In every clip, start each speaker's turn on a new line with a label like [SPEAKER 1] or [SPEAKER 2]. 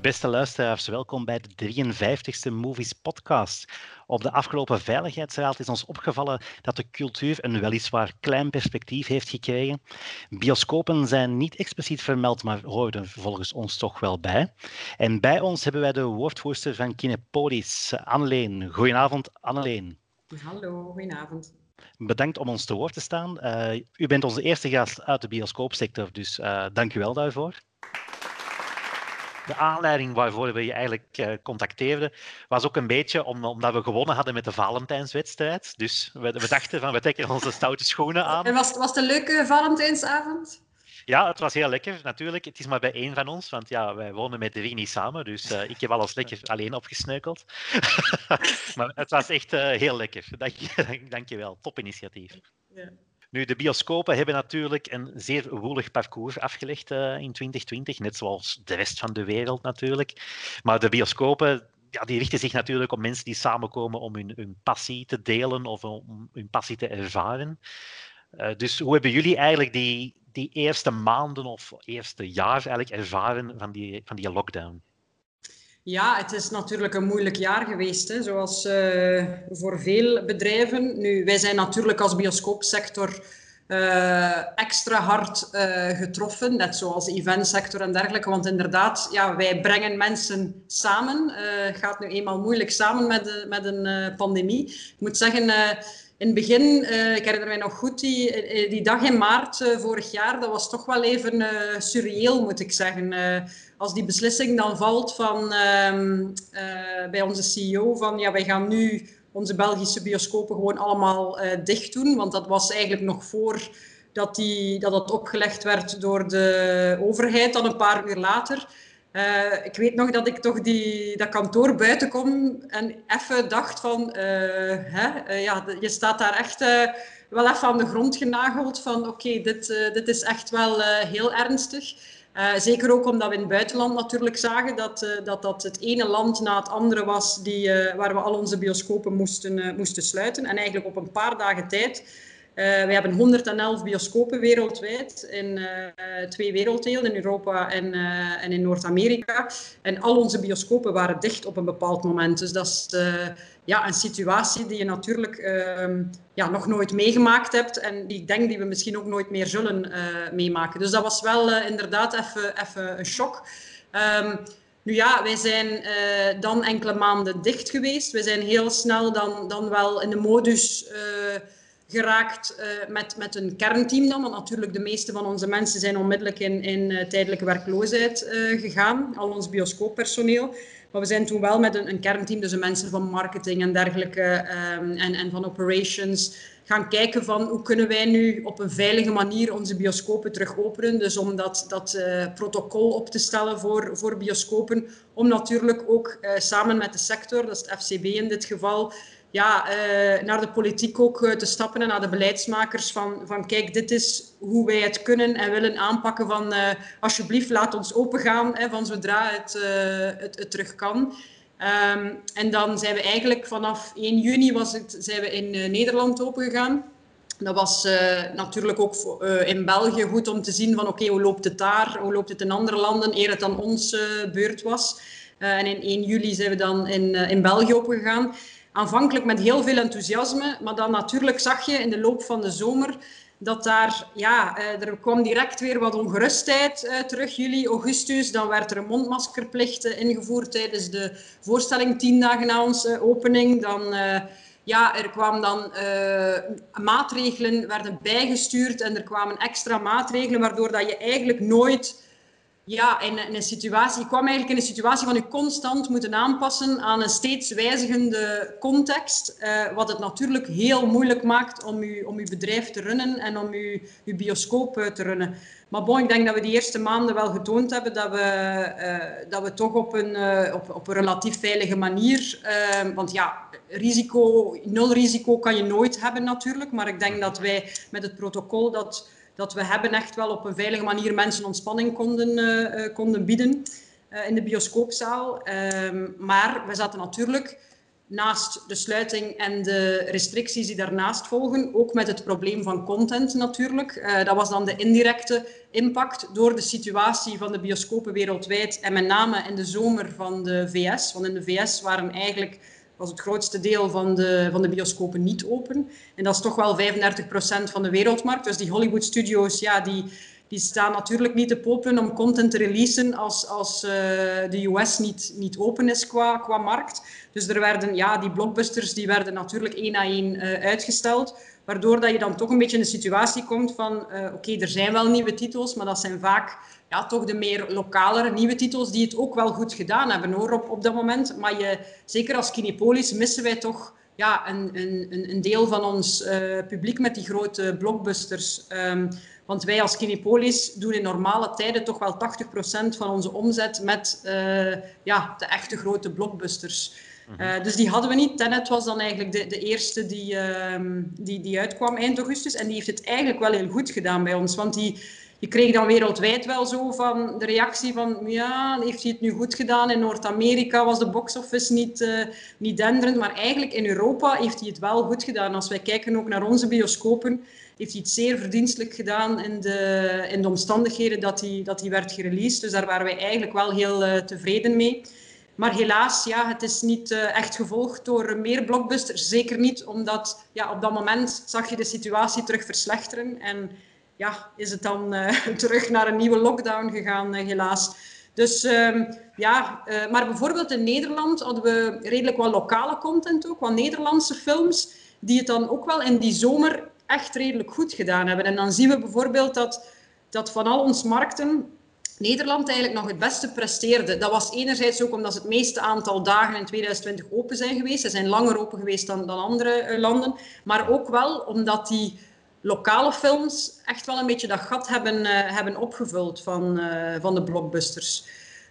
[SPEAKER 1] Beste luisteraars, welkom bij de 53ste Movies Podcast. Op de afgelopen Veiligheidsraad is ons opgevallen dat de cultuur een weliswaar klein perspectief heeft gekregen. Bioscopen zijn niet expliciet vermeld, maar horen volgens ons toch wel bij. En bij ons hebben wij de woordvoerster van Kinepolis, Anneleen. Goedenavond, Anneleen.
[SPEAKER 2] Hallo, goedenavond.
[SPEAKER 1] Bedankt om ons te woord te staan. Uh, u bent onze eerste gast uit de bioscoopsector, dus uh, dank u wel daarvoor de aanleiding waarvoor we je eigenlijk uh, contacteerden, was ook een beetje om, omdat we gewonnen hadden met de Valentijnswedstrijd. Dus we, we dachten van, we trekken onze stoute schoenen aan.
[SPEAKER 2] En was, was het een leuke Valentijnsavond?
[SPEAKER 1] Ja, het was heel lekker, natuurlijk. Het is maar bij één van ons, want ja, wij wonen met drie niet samen, dus uh, ik heb alles lekker alleen opgesneukeld. maar het was echt uh, heel lekker. Dank je, dank je wel. Top initiatief. Ja. Nu, de bioscopen hebben natuurlijk een zeer woelig parcours afgelegd uh, in 2020, net zoals de rest van de wereld natuurlijk. Maar de bioscopen ja, die richten zich natuurlijk op mensen die samenkomen om hun, hun passie te delen of om hun passie te ervaren. Uh, dus hoe hebben jullie eigenlijk die, die eerste maanden of eerste jaar eigenlijk ervaren van die, van die lockdown?
[SPEAKER 2] Ja, het is natuurlijk een moeilijk jaar geweest, hè, zoals uh, voor veel bedrijven. Nu, wij zijn natuurlijk als bioscoopsector uh, extra hard uh, getroffen, net zoals de eventsector en dergelijke. Want inderdaad, ja, wij brengen mensen samen. Het gaat nu eenmaal moeilijk samen met, de, met een pandemie. Ik moet zeggen in het begin, uh, ik herinner mij nog goed, die, die dag in maart uh, vorig jaar, dat was toch wel even uh, surreëel, moet ik zeggen als die beslissing dan valt van, uh, bij onze CEO van ja, wij gaan nu onze Belgische bioscopen gewoon allemaal dicht doen. Want dat was eigenlijk nog voor dat, die, dat dat opgelegd werd door de overheid, dan een paar uur later. Uh, ik weet nog dat ik toch die, dat kantoor buiten kom en even dacht van, uh, hè, uh, ja, je staat daar echt wel even aan de grond genageld van oké, dit, dit is echt wel heel ernstig. Zeker ook omdat we in het buitenland natuurlijk zagen dat dat, dat het ene land na het andere was die, waar we al onze bioscopen moesten, moesten sluiten. En eigenlijk op een paar dagen tijd we hebben 111 bioscopen wereldwijd in uh, twee werelddelen, in Europa en, uh, en in Noord-Amerika. En al onze bioscopen waren dicht op een bepaald moment. Dus dat is ja, een situatie die je natuurlijk ehm, ja, nog nooit meegemaakt hebt en die ik denk die we misschien ook nooit meer zullen meemaken. Dus dat was wel inderdaad even een shock. Um, nu ja, wij zijn dan enkele maanden dicht geweest. We zijn heel snel dan, dan wel in de modus geraakt uh, met, met een kernteam dan. Want natuurlijk de meeste van onze mensen zijn onmiddellijk in, in uh, tijdelijke werkloosheid uh, gegaan. Al ons bioscooppersoneel. Maar we zijn toen wel met een, een kernteam, dus de mensen van marketing en dergelijke um, en, en van operations, gaan kijken van hoe kunnen wij nu op een veilige manier onze bioscopen terug openen. Dus om dat, dat protocol op te stellen voor, voor bioscopen. Om natuurlijk ook samen met de sector, dat is het FCB in dit geval, ja, uh, naar de politiek ook uh, te stappen en naar de beleidsmakers van, van kijk, dit is hoe wij het kunnen en willen aanpakken van uh, alsjeblieft laat ons opengaan hè, van zodra het, het, het, terug kan. Um, en dan zijn we eigenlijk vanaf 1 juni was het, zijn we in Nederland opengegaan. Dat was natuurlijk ook in België goed om te zien van oké, hoe loopt het daar, hoe loopt het in andere landen, eer het dan ons beurt was. en in 1 juli zijn we dan in, in België opengegaan aanvankelijk met heel veel enthousiasme, maar dan natuurlijk zag je in de loop van de zomer dat daar, ja, eh, er kwam direct weer wat ongerustheid uh, terug, juli, augustus. Dan werd er een mondmaskerplicht uh, ingevoerd tijdens de voorstelling, tien dagen na onze opening. Dan, ja, er kwamen dan maatregelen, werden bijgestuurd en er kwamen extra maatregelen, waardoor dat je eigenlijk nooit ja, in, een situatie, ik kwam eigenlijk in een situatie van je constant moeten aanpassen aan een steeds wijzigende context, uh, wat het natuurlijk heel moeilijk maakt om je, om uw bedrijf te runnen en om je, uw bioscoop te runnen. Maar bon, ik denk dat we die eerste maanden wel getoond hebben dat we, uh, dat we toch op een, op, op een relatief veilige manier, want ja, risico, nul risico kan je nooit hebben natuurlijk, maar ik denk dat wij met het protocol dat dat we hebben echt wel op een veilige manier mensen ontspanning konden, uh, konden bieden uh, in de bioscoopzaal. Um, maar we zaten natuurlijk naast de sluiting en de restricties die daarnaast volgen, ook met het probleem van content natuurlijk. Dat was dan de indirecte impact door de situatie van de bioscopen wereldwijd en met name in de zomer van de VS. Want in de VS waren eigenlijk was het grootste deel van de, van de bioscopen niet open. En dat is toch wel 35% van de wereldmarkt. Dus die Hollywood studios, ja, die, die staan natuurlijk niet te popelen om content te releasen als, als uh, de US niet, niet open is qua, qua markt. Dus er werden, ja, die blockbusters die werden natuurlijk één na één uh, uitgesteld. Waardoor dat je dan toch een beetje in de situatie komt van, uh, oké, er zijn wel nieuwe titels, maar dat zijn vaak ja, toch de meer lokalere nieuwe titels die het ook wel goed gedaan hebben hoor, op, op dat moment. Maar je, zeker als Kinepolis missen wij toch ja, een, een, een deel van ons uh, publiek met die grote blockbusters. Um, want wij als Kinepolis doen in normale tijden toch wel 80% van onze omzet met uh, ja, de echte grote blockbusters. Uh, dus die hadden we niet. Tenet was dan eigenlijk de, de eerste die, uh, die, die uitkwam eind augustus. En die heeft het eigenlijk wel heel goed gedaan bij ons. Want die, je kreeg dan wereldwijd wel zo van de reactie van ja, heeft hij het nu goed gedaan? In Noord-Amerika was de box-office niet, uh, niet denderend. Maar eigenlijk in Europa heeft hij het wel goed gedaan. Als wij kijken ook naar onze bioscopen heeft hij het zeer verdienstelijk gedaan in de, in de omstandigheden dat hij, dat hij werd gereleased. Dus daar waren wij eigenlijk wel heel uh, tevreden mee. Maar helaas, ja, het is niet uh, echt gevolgd door meer blockbusters. Zeker niet, omdat ja, op dat moment zag je de situatie terug verslechteren. En ja, is het dan uh, terug naar een nieuwe lockdown gegaan, helaas. Dus um, ja, maar bijvoorbeeld in Nederland hadden we redelijk wat lokale content ook, wat Nederlandse films, die het dan ook wel in die zomer echt redelijk goed gedaan hebben. En dan zien we bijvoorbeeld dat, dat van al onze markten Nederland eigenlijk nog het beste presteerde. Dat was enerzijds ook omdat ze het meeste aantal dagen in 2020 open zijn geweest. Ze zijn langer open geweest dan, dan andere eh, landen. Maar ook wel omdat die lokale films echt wel een beetje dat gat hebben, uh, hebben opgevuld van, uh, van de blockbusters.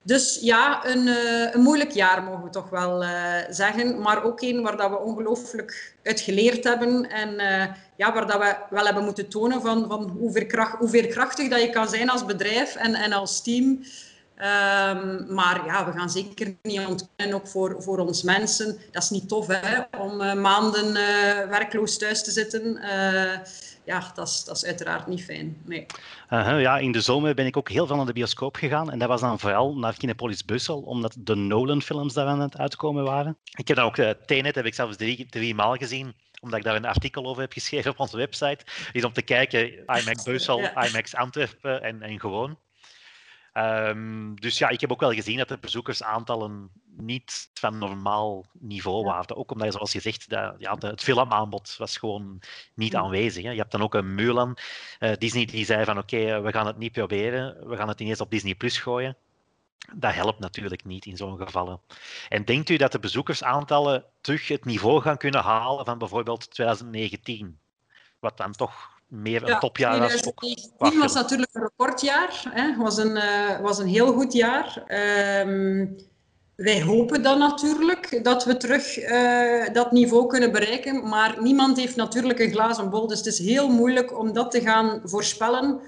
[SPEAKER 2] Dus ja, een, uh, een, moeilijk jaar mogen we toch wel zeggen. Maar ook een waar dat we ongelooflijk uit geleerd hebben. En ja, waar dat we wel hebben moeten tonen van, van hoe, veerkracht, hoe veerkrachtig dat je kan zijn als bedrijf en, en als team. Um, maar ja, we gaan zeker niet ontkennen, ook voor, voor ons mensen. Dat is niet tof hè, om maanden werkloos thuis te zitten ja, dat is, dat is uiteraard niet fijn. Nee.
[SPEAKER 1] Ja, in de zomer ben ik ook heel veel naar de bioscoop gegaan. En dat was dan vooral naar Kinepolis Brussel, omdat de Nolan-films daar aan het uitkomen waren. Ik heb dan ook uh, Tenet, heb ik zelfs drie, drie maal gezien omdat ik daar een artikel over heb geschreven op onze website, is om te kijken IMAX Brussel. IMAX Antwerpen en, en gewoon. Um, dus ja, ik heb ook wel gezien dat de bezoekersaantallen niet van normaal niveau waren. Ook omdat, zoals je zegt, ja, de, het filmaanbod was gewoon niet aanwezig. Hè. Je hebt dan ook een Mulan, uh, Disney, die zei van oké, okay, we gaan het niet proberen, we gaan het ineens op Disney Plus gooien. Dat helpt natuurlijk niet in zo'n gevallen. En denkt u dat de bezoekersaantallen terug het niveau gaan kunnen halen van bijvoorbeeld 2019? Wat dan toch meer een ja, topjaar was.
[SPEAKER 2] 2019 was natuurlijk een recordjaar. Het was, een, uh, was een heel goed jaar. Um, wij hopen dan natuurlijk dat we terug uh, dat niveau kunnen bereiken. Maar niemand heeft natuurlijk een glazen bol. Dus het is heel moeilijk om dat te gaan voorspellen.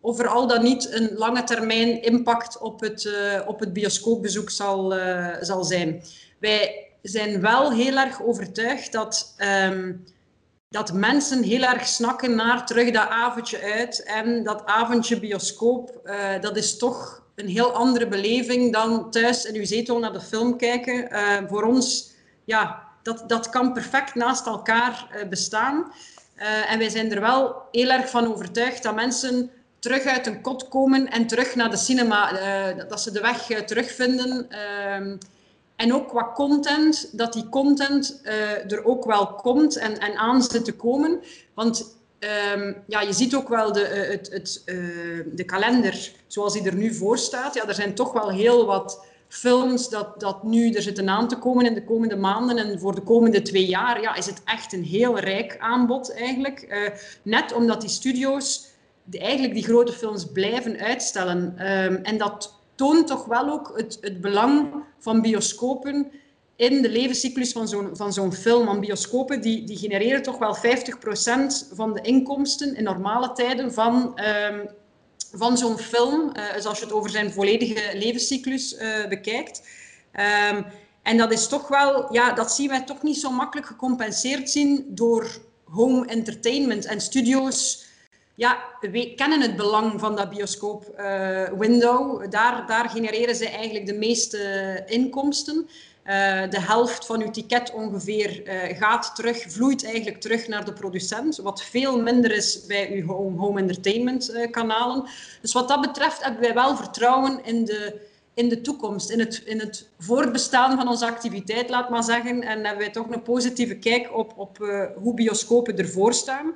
[SPEAKER 2] Of er al dan niet een lange termijn impact op het, uh, op het bioscoopbezoek zal, zal zijn. Wij zijn wel heel erg overtuigd dat, um, dat mensen heel erg snakken naar terug dat avondje uit. En dat avondje bioscoop, dat is toch een heel andere beleving dan thuis in uw zetel naar de film kijken. Uh, voor ons, ja, dat, dat kan perfect naast elkaar uh, bestaan. En wij zijn er wel heel erg van overtuigd dat mensen terug uit een kot komen en terug naar de cinema, dat ze de weg terugvinden. Ehm, en ook qua content, dat die content er ook wel komt en, en aan zit te komen. Want Um, ja, je ziet ook wel de, uh, het, het, uh, de kalender zoals die er nu voor staat. Ja, er zijn toch wel heel wat films dat, dat nu er zitten aan te komen in de komende maanden. En voor de komende twee jaar ja, is het echt een heel rijk aanbod eigenlijk. Net omdat die studio's eigenlijk die grote films blijven uitstellen. Um, en dat toont toch wel ook het, het belang van bioscopen in de levenscyclus van zo'n, van zo'n film. Want bioscopen die, die genereren toch wel 50% van de inkomsten in normale tijden van, um, van zo'n film. Dus als je het over zijn volledige levenscyclus uh, bekijkt. Um, En dat is toch wel, ja, dat zien wij toch niet zo makkelijk gecompenseerd zien door home entertainment en studio's. Ja, we kennen het belang van dat bioscoop-window. daar, daar genereren ze eigenlijk de meeste inkomsten. Uh, de helft van uw ticket ongeveer uh, gaat terug, vloeit eigenlijk terug naar de producent, wat veel minder is bij uw home, entertainment kanalen. Dus wat dat betreft hebben wij wel vertrouwen in de, in de toekomst, in het, in het voortbestaan van onze activiteit, laat maar zeggen. En hebben wij toch een positieve kijk op, op hoe bioscopen ervoor staan.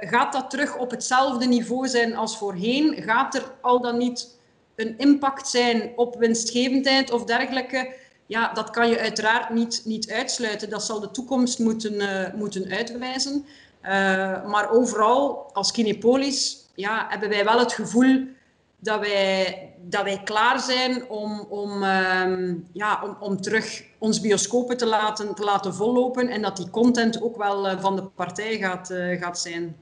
[SPEAKER 2] Gaat dat terug op hetzelfde niveau zijn als voorheen? Gaat er al dan niet een impact zijn op winstgevendheid of dergelijke? ja, dat kan je uiteraard niet, niet uitsluiten. Dat zal de toekomst moeten, uh, moeten uitwijzen. Uh, maar overal, als Kinepolis, ja, hebben wij wel het gevoel dat wij, dat wij klaar zijn om, om, uh, ja, om, om terug ons bioscopen te laten, te laten vollopen en dat die content ook wel uh, van de partij gaat, gaat zijn.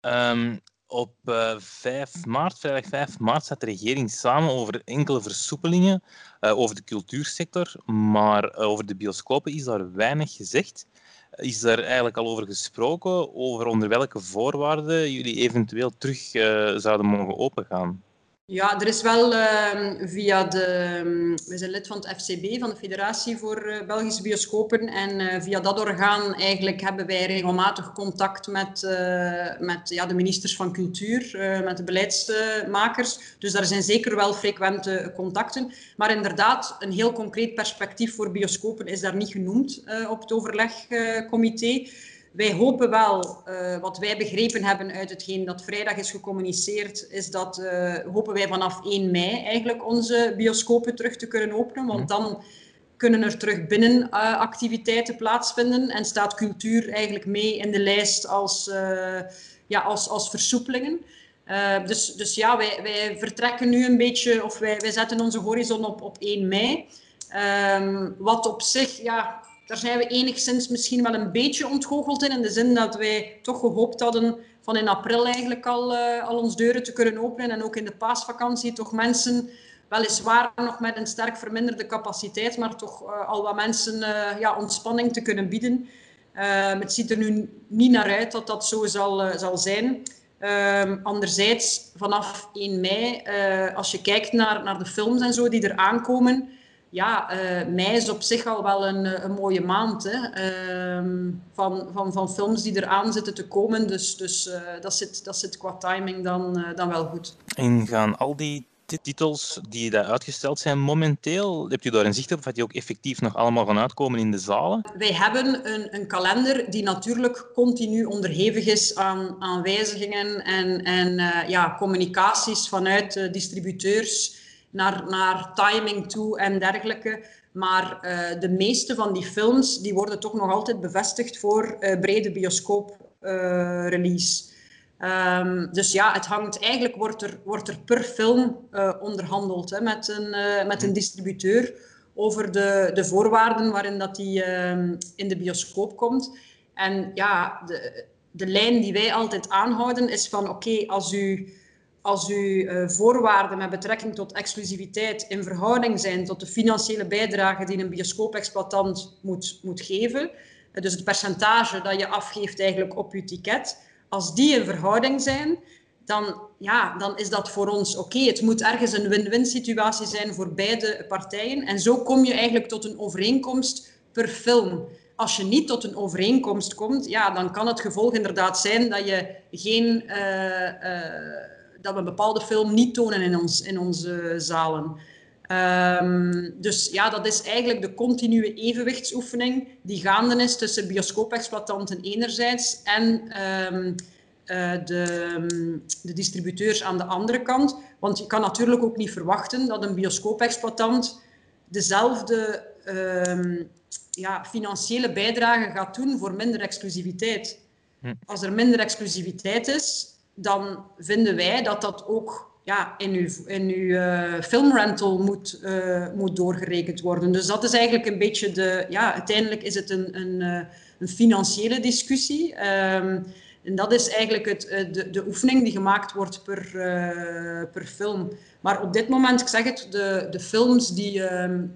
[SPEAKER 3] Um, op uh, eh, 5 maart, vrijdag 5 maart, zat de regering samen over enkele versoepelingen over de cultuursector, maar over de bioscopen is daar weinig gezegd. Is daar eigenlijk al over gesproken, over onder welke voorwaarden jullie eventueel terug zouden mogen opengaan?
[SPEAKER 2] Ja, er is wel uh, via de. Ehm, we zijn lid van het FCB, van de Federatie voor uh, Belgische Bioscopen. En uh, via dat orgaan eigenlijk hebben wij regelmatig contact met, uh, met ja, de ministers van Cultuur, met de beleidsmakers. Dus daar zijn zeker wel frequente contacten. Maar inderdaad, een heel concreet perspectief voor bioscopen is daar niet genoemd op het overlegcomité. Wij hopen wel, uh, wat wij begrepen hebben uit hetgeen dat vrijdag is gecommuniceerd, is dat uh, hopen wij vanaf 1 mei eigenlijk onze bioscopen terug te kunnen openen. Want mhm. dan kunnen er terug binnen uh, activiteiten plaatsvinden en staat cultuur eigenlijk mee in de lijst als, ja, als, als versoepelingen. dus, dus ja, wij, wij vertrekken nu een beetje, of wij, wij zetten onze horizon op, op 1 mei. Um, wat op zich, ja, daar zijn we enigszins misschien wel een beetje ontgoocheld in. In de zin dat wij toch gehoopt hadden van in april eigenlijk al, uh, al ons deuren te kunnen openen. En ook in de paasvakantie toch mensen, weliswaar nog met een sterk verminderde capaciteit, maar toch uh, al wat mensen uh, ja, ontspanning te kunnen bieden. het ziet er nu niet naar uit dat dat zo zal, zal zijn. Um, anderzijds, vanaf 1 mei, als je kijkt naar, naar de films en zo die er aankomen, ja, uh, mei is op zich al wel een, eh, een mooie maand hè, uh, van, van, van films die eraan zitten te komen. Dus, dus uh, dat, zit, dat zit qua timing dan, dan wel goed.
[SPEAKER 3] En gaan al die titels die daar uitgesteld zijn momenteel, hebt u daar een zicht op of die ook effectief nog allemaal gaan uitkomen in de zalen?
[SPEAKER 2] Wij hebben een, een kalender die natuurlijk continu onderhevig is aan, aan wijzigingen en, en ja, communicaties vanuit distributeurs naar, naar timing toe en dergelijke. Maar uh, de meeste van die films die worden toch nog altijd bevestigd voor uh, brede bioscoop-release. Uh, um, dus ja, het hangt eigenlijk, wordt er, wordt er per film onderhandeld hè, met, een, met een distributeur over de, de voorwaarden waarin dat die ehm, in de bioscoop komt. En ja, de, de lijn die wij altijd aanhouden is van oké, als u als uw uh, voorwaarden met betrekking tot exclusiviteit in verhouding zijn tot de financiële bijdrage die een bioscoopexploitant moet, moet geven, uh, dus het percentage dat je afgeeft eigenlijk op je ticket, als die in verhouding zijn, dan, ja, dan is dat voor ons oké. Het moet ergens een win-win situatie zijn voor beide partijen. En zo kom je eigenlijk tot een overeenkomst per film. Als je niet tot een overeenkomst komt, ja, dan kan het gevolg inderdaad zijn dat je geen... Uh, dat we een bepaalde film niet tonen in, ons, in onze zalen. Um, dus ja, dat is eigenlijk de continue evenwichtsoefening die gaande is tussen bioscoopexploitanten enerzijds en um, uh, de, de, distributeurs aan de andere kant. Want je kan natuurlijk ook niet verwachten dat een bioscoopexploitant dezelfde um, ja, financiële bijdrage gaat doen voor minder exclusiviteit. Hm. Als er minder exclusiviteit is, dan vinden wij dat dat ook ja, in uw, in uw uh, filmrental moet, uh, moet doorgerekend worden. Dus dat is eigenlijk een beetje de... Ja, uiteindelijk is het een, een, uh, een financiële discussie. Um, en dat is eigenlijk het, de, de oefening die gemaakt wordt per, per film. Maar op dit moment, ik zeg het, de, de films die, um,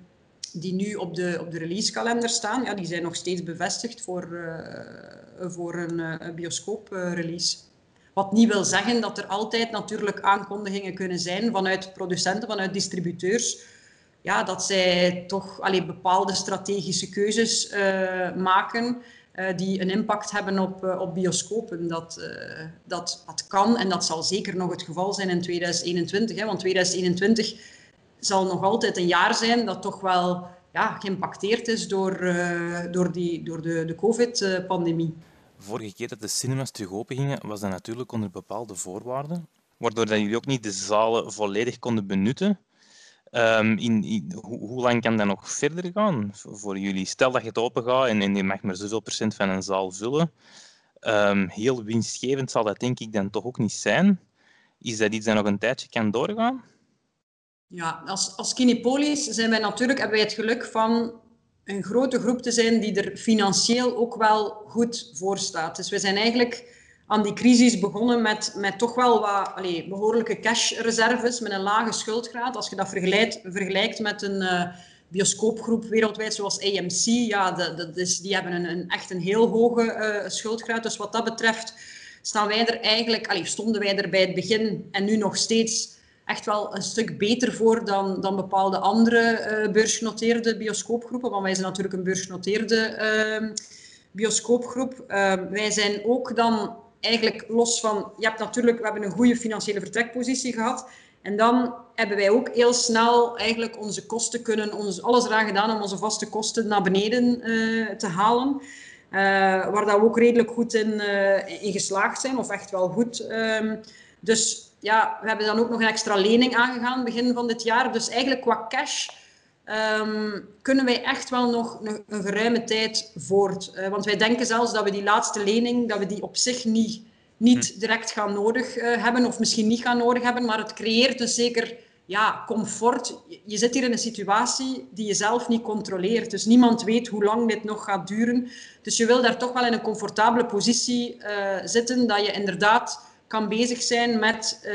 [SPEAKER 2] die nu op de, op de releasekalender staan, ja, die zijn nog steeds bevestigd voor, voor een bioscooprelease. Wat niet wil zeggen dat er altijd natuurlijk aankondigingen kunnen zijn vanuit producenten, vanuit distributeurs. Ja, dat zij toch allee, bepaalde strategische keuzes uh, maken uh, die een impact hebben op, uh, op bioscopen. Dat, dat, dat kan en dat zal zeker nog het geval zijn in 2021. Hè, want 2021 zal nog altijd een jaar zijn dat toch wel ja, geïmpacteerd is door, door, die, door de, de COVID-pandemie.
[SPEAKER 3] Vorige keer dat de cinemas terug open gingen, was dat natuurlijk onder bepaalde voorwaarden, waardoor dat jullie ook niet de zalen volledig konden benutten. Um, in, in, hoe, hoe, lang kan dat nog verder gaan voor jullie? Stel dat je het open gaat en, en je mag maar zoveel procent van een zaal vullen. Um, heel winstgevend zal dat denk ik dan toch ook niet zijn. Is dat iets dat nog een tijdje kan doorgaan?
[SPEAKER 2] Ja, als, als Kinepolis zijn wij natuurlijk, hebben wij het geluk van een grote groep te zijn die er financieel ook wel goed voor staat. Dus we zijn eigenlijk aan die crisis begonnen met, met toch wel wat allez, behoorlijke cashreserves, met een lage schuldgraad. Als je dat vergelijkt, vergelijkt met een uh, bioscoopgroep wereldwijd zoals AMC, ja, dat, is, die hebben een, een, echt een heel hoge uh, schuldgraad. Dus wat dat betreft staan wij er eigenlijk, allez, stonden wij er bij het begin en nu nog steeds echt wel een stuk beter voor dan, dan bepaalde andere uh, beursgenoteerde bioscoopgroepen. Want wij zijn natuurlijk een beursgenoteerde uh, bioscoopgroep. Uh, wij zijn ook dan eigenlijk los van... Je hebt natuurlijk, we hebben een goede financiële vertrekpositie gehad. En dan hebben wij ook heel snel eigenlijk onze kosten kunnen... Ons, alles eraan gedaan om onze vaste kosten naar beneden uh, te halen. Uh, waar dat we ook redelijk goed in, in geslaagd zijn, of echt wel goed. Uh, dus ja, we hebben dan ook nog een extra lening aangegaan begin van dit jaar. Dus eigenlijk qua cash um, kunnen wij echt wel nog een, een geruime tijd voort. Uh, want wij denken zelfs dat we die laatste lening, dat we die op zich niet, niet hm. direct gaan nodig uh, hebben. Of misschien niet gaan nodig hebben. Maar het creëert dus zeker ja, comfort. Je zit hier in een situatie die je zelf niet controleert. Dus niemand weet hoe lang dit nog gaat duren. Dus je wil daar toch wel in een comfortabele positie uh, zitten. Dat je inderdaad kan bezig zijn met uh,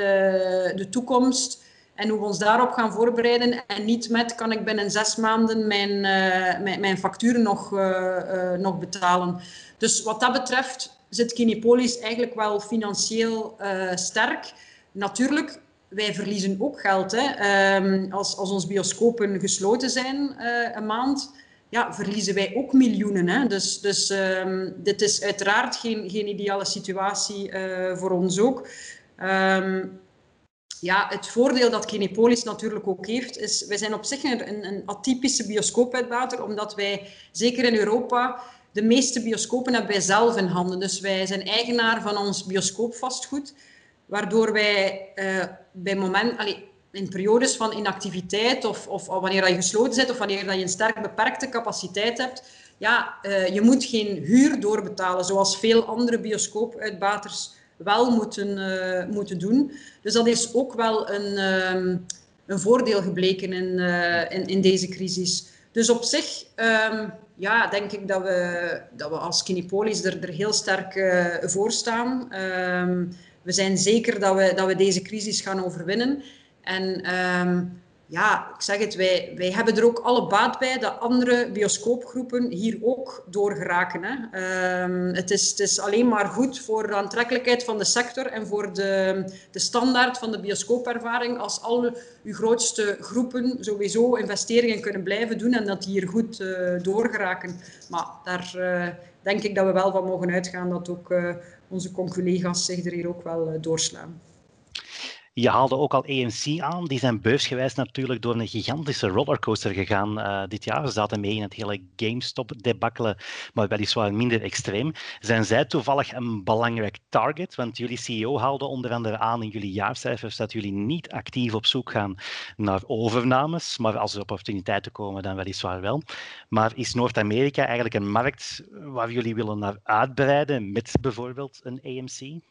[SPEAKER 2] de toekomst en hoe we ons daarop gaan voorbereiden. En niet met, kan ik binnen zes maanden mijn, uh, mijn, mijn, facturen nog, uh, nog betalen. Dus wat dat betreft zit Kinepolis eigenlijk wel financieel sterk. Natuurlijk, wij verliezen ook geld. Hè. Um, als, als onze bioscopen gesloten zijn een maand ja, verliezen wij ook miljoenen. Hè? Dus, dus um, dit is uiteraard geen, geen ideale situatie uh, voor ons ook. Um, ja, het voordeel dat Kinepolis natuurlijk ook heeft, is wij zijn op zich een, een atypische bioscoopuitbater, omdat wij, zeker in Europa, de meeste bioscopen hebben wij zelf in handen. Dus wij zijn eigenaar van ons bioscoopvastgoed, waardoor wij uh, bij moment... in periodes van inactiviteit of, of, wanneer je gesloten zit of wanneer je een sterk beperkte capaciteit hebt, ja, uh, je moet geen huur doorbetalen, zoals veel andere bioscoopuitbaters wel moeten, uh, moeten doen. Dus dat is ook wel een, um, een voordeel gebleken in, uh, in, in, deze crisis. Dus op zich um, ja, denk ik dat we, dat we als Kinepolis er, er heel sterk voor staan. Um, we zijn zeker dat we, dat we deze crisis gaan overwinnen. En um, ja, ik zeg het, wij, wij hebben er ook alle baat bij dat andere bioscoopgroepen hier ook door geraken. Hè. Um, het, is, het is alleen maar goed voor de aantrekkelijkheid van de sector en voor de, de standaard van de bioscoopervaring als alle uw grootste groepen sowieso investeringen kunnen blijven doen en dat die hier goed uh, doorgeraken. Maar daar uh, denk ik dat we wel van mogen uitgaan dat ook uh, onze conculega's zich er hier ook wel doorslaan.
[SPEAKER 1] Je haalde ook al AMC aan. Die zijn beursgewijs natuurlijk door een gigantische rollercoaster gegaan uh, dit jaar. Ze zaten mee in het hele GameStop-debakkelen, maar weliswaar minder extreem. Zijn zij toevallig een belangrijk target? Want jullie CEO haalde onder andere aan in jullie jaarcijfers dat jullie niet actief op zoek gaan naar overnames, maar als er opportuniteiten komen, dan weliswaar wel. Maar is Noord-Amerika eigenlijk een markt waar jullie willen naar uitbreiden met bijvoorbeeld een AMC?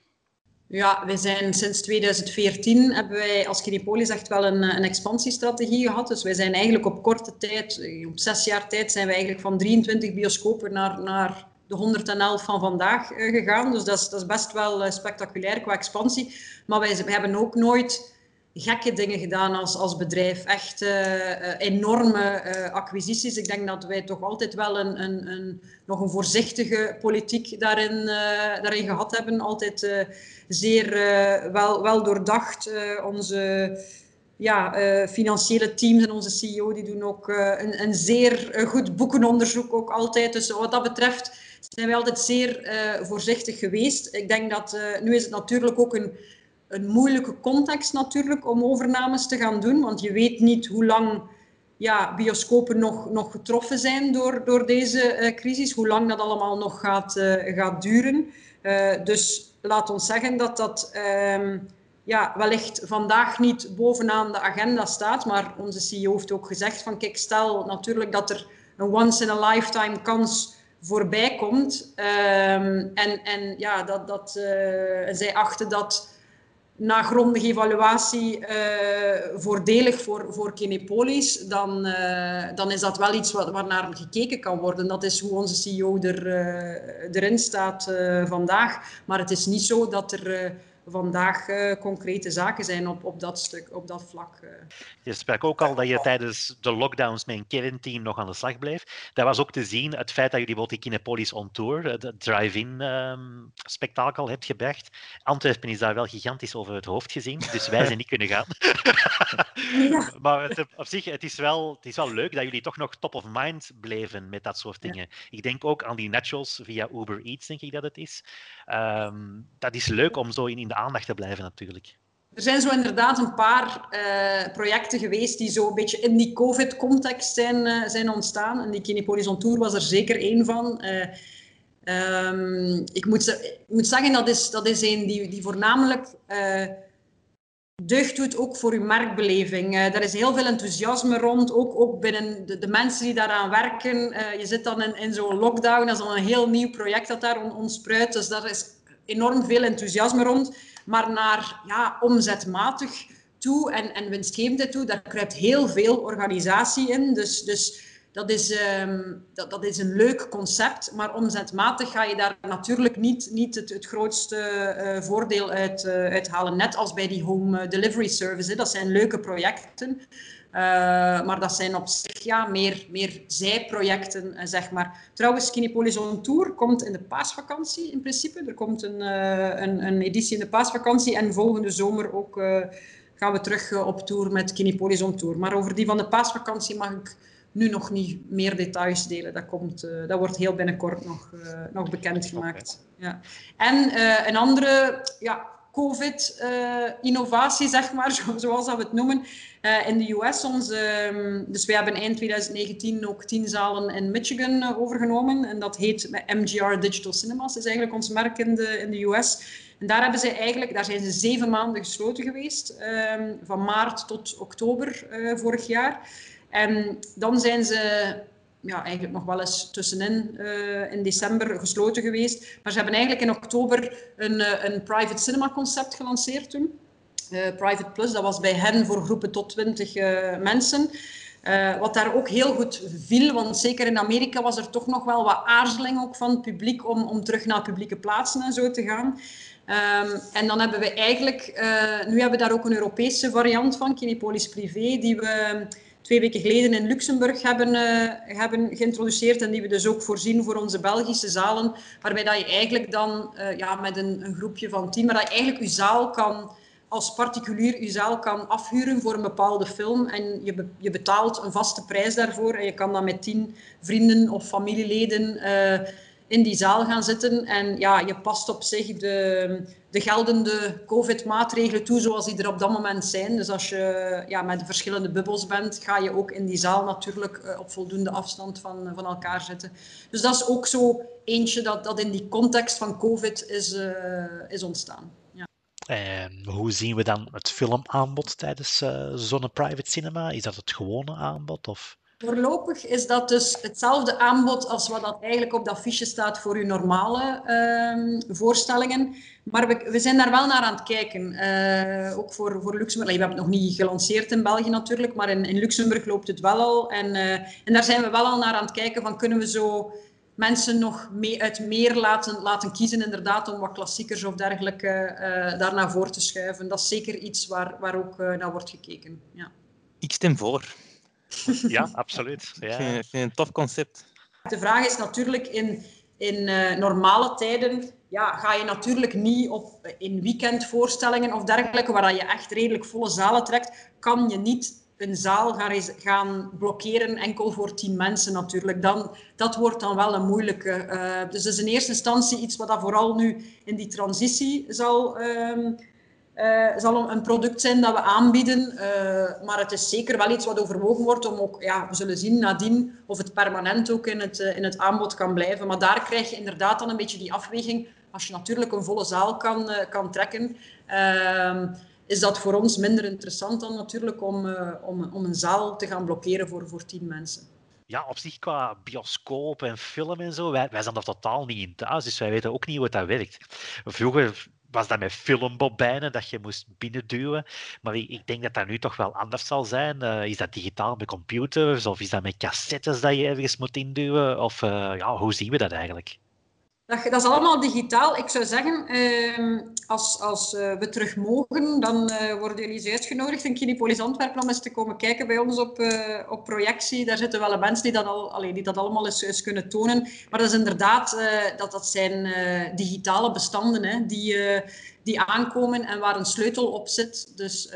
[SPEAKER 2] Ja, wij zijn sinds 2014 hebben wij als Kinepolis echt wel een, een expansiestrategie gehad. Dus wij zijn eigenlijk op korte tijd, op zes jaar tijd, zijn we eigenlijk van 23 bioscopen naar, naar de 111 van vandaag uh, gegaan. Dus dat is, dat is best wel spectaculair qua expansie. Maar wij, wij hebben ook nooit gekke dingen gedaan als, als bedrijf. Echt enorme acquisities. Ik denk dat wij toch altijd wel een, een, een nog een voorzichtige politiek daarin, daarin gehad hebben. Altijd zeer wel, wel doordacht. onze ja, uh, financiële teams en onze CEO die doen ook een, een, zeer goed boekenonderzoek ook altijd. Dus wat dat betreft zijn wij altijd zeer voorzichtig geweest. Ik denk dat nu is het natuurlijk ook een, een moeilijke context natuurlijk om overnames te gaan doen, want je weet niet hoe lang ja, bioscopen nog, nog getroffen zijn door, door deze crisis, hoe lang dat allemaal nog gaat, gaat duren. dus laat ons zeggen dat dat ehm, ja, wellicht vandaag niet bovenaan de agenda staat, maar onze CEO heeft ook gezegd van kijk, stel natuurlijk dat er een once in a lifetime kans voorbij komt um, en, en ja, dat, dat, uh, zij achten dat na grondige evaluatie uh, voordelig voor, voor Kinepolis, dan, uh, dan is dat wel iets wat, waarnaar gekeken kan worden. Dat is hoe onze CEO er, erin staat vandaag. Maar het is niet zo dat er vandaag uh, concrete zaken zijn op, op dat stuk, op dat vlak. Uh.
[SPEAKER 1] Je sprak ook al dat je tijdens de lockdowns met een Kevin-team nog aan de slag bleef. Dat was ook te zien, het feit dat jullie bijvoorbeeld die Kinepolis on Tour, het drive-in um, spektakel hebt gebracht. Antwerpen is daar wel gigantisch over het hoofd gezien, dus wij zijn niet kunnen gaan. ja. maar het, op zich, het is, wel, het is wel leuk dat jullie toch nog top of mind bleven met dat soort dingen. Ja. Ik denk ook aan die nachos via Uber Eats, denk ik dat het is. Um, dat is leuk om zo in, in aandacht te blijven natuurlijk.
[SPEAKER 2] Er zijn zo inderdaad een paar uh, projecten geweest die zo een beetje in die COVID-context zijn, uh, zijn ontstaan. En die Kinepolis on Tour was er zeker één van. Uh, um, ik, moet, ik, moet, zeggen, dat is, dat is een die, die voornamelijk deugd doet ook voor uw merkbeleving. Er is heel veel enthousiasme rond, ook, ook binnen de, de mensen die daaraan werken. Je zit dan in, in zo'n lockdown, dat is dan een heel nieuw project dat daar ontspruit. Dus daar is enorm veel enthousiasme rond. Maar naar ja, omzetmatig toe en, en winstgevendheid toe, daar kruipt heel veel organisatie in. Dus, dus dat is, um, dat, dat is een leuk concept, maar omzetmatig ga je daar natuurlijk niet, niet het, het grootste uh, voordeel uit, uh, uithalen. Net als bij die home delivery service. Dat zijn leuke projecten. Uh, maar dat zijn op zich ja, meer, meer zijprojecten, zeg maar. Trouwens, Kinepolis on Tour komt in de paasvakantie in principe. Er komt een, een, een, editie in de paasvakantie en volgende zomer ook gaan we terug op tour met Kinepolis on Tour. Maar over die van de paasvakantie mag ik nu nog niet meer details delen. Dat, komt, uh, dat wordt heel binnenkort nog, uh, nog bekendgemaakt. Okay. Ja. En uh, een andere ja, COVID-innovatie, zeg maar, zoals dat we het noemen, in de US. Um, dus wij hebben eind 2019 ook tien zalen in Michigan overgenomen. En dat heet MGR Digital Cinemas. Is eigenlijk ons merk in de, in de US. En daar, hebben ze eigenlijk, daar zijn ze zeven maanden gesloten geweest, um, van maart tot oktober vorig jaar. En dan zijn ze ja, eigenlijk nog wel eens tussenin uh, in december gesloten geweest. Maar ze hebben eigenlijk in oktober een, uh, een private cinema concept gelanceerd toen. Uh, private Plus, dat was bij hen voor groepen tot 20 mensen. wat daar ook heel goed viel, want zeker in Amerika was er toch nog wel wat aarzeling ook van het publiek om, om terug naar publieke plaatsen en zo te gaan. Um, en dan hebben we eigenlijk, nu hebben we daar ook een Europese variant van, Kinepolis Privé, die we twee weken geleden in Luxemburg hebben, uh, hebben geïntroduceerd en die we dus ook voorzien voor onze Belgische zalen, waarbij dat je eigenlijk dan uh, ja, met een, een, groepje van tien, maar dat je eigenlijk je zaal kan als particulier je zaal kan afhuren voor een bepaalde film en je, je betaalt een vaste prijs daarvoor en je kan dan met tien vrienden of familieleden uh, in die zaal gaan zitten. En ja, je past op zich de, de geldende COVID-maatregelen toe zoals die er op dat moment zijn. Dus als je ja, met verschillende bubbels bent, ga je ook in die zaal natuurlijk uh, op voldoende afstand van, van elkaar zitten. Dus dat is ook zo eentje dat, dat in die context van COVID is, uh, is ontstaan.
[SPEAKER 1] En hoe zien we dan het filmaanbod tijdens uh, zo'n private cinema? Is dat het gewone aanbod? Of?
[SPEAKER 2] Voorlopig is dat dus hetzelfde aanbod als wat dat eigenlijk op dat fiche staat voor uw normale uh, voorstellingen. Maar we, zijn daar wel naar aan het kijken. Uh, ook voor, voor Luxemburg. We hebben het nog niet gelanceerd in België natuurlijk, maar in, in Luxemburg loopt het wel al. En, uh, en daar zijn we wel al naar aan het kijken van kunnen we zo mensen nog mee, uit meer laten, laten kiezen, inderdaad, om wat klassiekers of dergelijke uh, daar naar voren te schuiven. Dat is zeker iets waar, waar ook naar wordt gekeken. Ja.
[SPEAKER 3] Ik stem voor.
[SPEAKER 1] Ja, absoluut. Ja. Ik,
[SPEAKER 3] vind, ik vind het een tof concept.
[SPEAKER 2] De vraag is natuurlijk in, in uh, normale tijden ja, ga je natuurlijk niet op, in weekendvoorstellingen of dergelijke, waar je echt redelijk volle zalen trekt, kan je niet een zaal gaan, gaan blokkeren enkel voor tien mensen natuurlijk. Dan, dat wordt dan wel een moeilijke. Uh, dus dat is in eerste instantie iets wat dat vooral nu in die transitie zal, uh, uh, zal een product zijn dat we aanbieden. Eh, maar het is zeker wel iets wat overwogen wordt om ook, ja, we zullen zien nadien of het permanent ook in het, in het aanbod kan blijven. Maar daar krijg je inderdaad dan een beetje die afweging. Als je natuurlijk een volle zaal kan, kan trekken ehm, is dat voor ons minder interessant dan natuurlijk om, om, om een zaal te gaan blokkeren voor, voor tien mensen.
[SPEAKER 1] Ja, op zich qua bioscoop en film en zo, wij, wij zijn er totaal niet in thuis, dus wij weten ook niet hoe dat werkt. Vroeger was dat met filmbobijnen dat je moest binnenduwen. Maar ik, ik, denk dat dat nu toch wel anders zal zijn. Uh, is dat digitaal met computers of is dat met cassettes dat je ergens moet induwen? Of uh, ja, hoe zien we dat eigenlijk?
[SPEAKER 2] Dat, is allemaal digitaal. Ik zou zeggen, uh, als, als uh, we terug mogen, dan uh, worden jullie uitgenodigd in Kinepolis Antwerpen om eens te komen kijken bij ons op, uh, op projectie. Daar zitten wel mensen die dat, al, die dat allemaal eens, eens, kunnen tonen. Maar dat is inderdaad, dat, dat zijn digitale bestanden hè, die, die aankomen en waar een sleutel op zit. Dus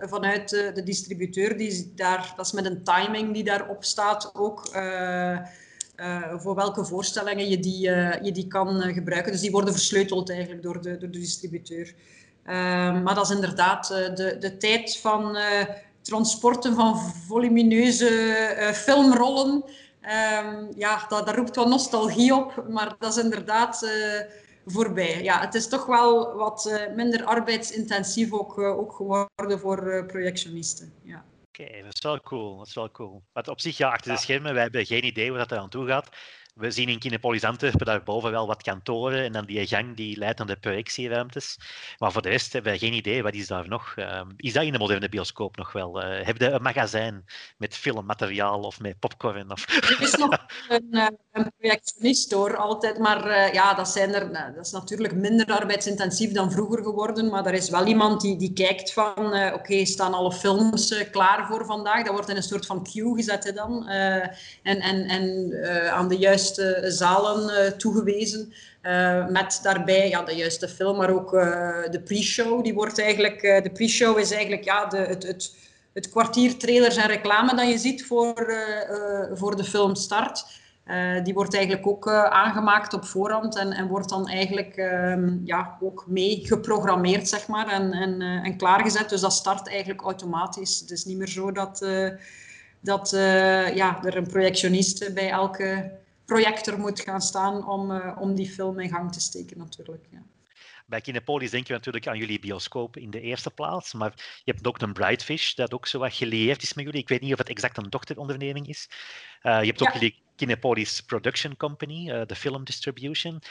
[SPEAKER 2] vanuit de distributeur, die daar, dat is met een timing die daarop staat ook... Uh, voor welke voorstellingen je die, uh, je die kan uh, gebruiken. Dus die worden versleuteld eigenlijk door de, door de distributeur. maar dat is inderdaad de, de tijd van transporten van volumineuze filmrollen. Um, ja, dat, dat, roept wel nostalgie op, maar dat is inderdaad voorbij. Ja, het is toch wel wat minder arbeidsintensief ook, ook geworden voor projectionisten. Ja.
[SPEAKER 1] Oké, dat is wel cool. Dat is wel cool. Maar op zich, ja, achter de schermen, wij hebben geen idee hoe dat aan toe gaat. We zien in Kinepolis Antwerpen daarboven wel wat kantoren en dan die gang die leidt naar de projectieruimtes. Maar voor de rest hebben we geen idee, wat is daar nog? Uh, is dat in de moderne bioscoop nog wel? Uh, heb je een magazijn met filmmateriaal of met popcorn? Of...
[SPEAKER 2] Er is nog een, uh, een projectionist hoor, altijd. Maar uh, ja, dat, zijn er, dat is natuurlijk minder arbeidsintensief dan vroeger geworden. Maar er is wel iemand die, die kijkt van, oké, staan alle films klaar voor vandaag? Dat wordt in een soort van queue gezet hè, dan. en en, en aan de juiste zalen uh, toegewezen. Uh, met daarbij ja, de juiste film, maar ook uh, de pre-show. Die wordt eigenlijk, de pre-show is eigenlijk ja, de, het, het, het kwartier trailers en reclame dat je ziet voor, voor de film start. die wordt eigenlijk ook aangemaakt op voorhand en, en wordt dan eigenlijk ehm, ja, ook mee geprogrammeerd zeg maar, en, en, en klaargezet. Dus dat start eigenlijk automatisch. Het is niet meer zo dat, dat ja, er een projectionist bij elke projector moet gaan staan om, uh, om die film in gang te steken natuurlijk. Ja.
[SPEAKER 1] Bij Kinepolis denken we natuurlijk aan jullie bioscoop in de eerste plaats, maar je hebt ook een Brightfish, dat ook zo wat gelieerd is met jullie. Ik weet niet of het exact een dochteronderneming is. Uh, je hebt ook jullie Kinepolis Production Company, uh, de film distribution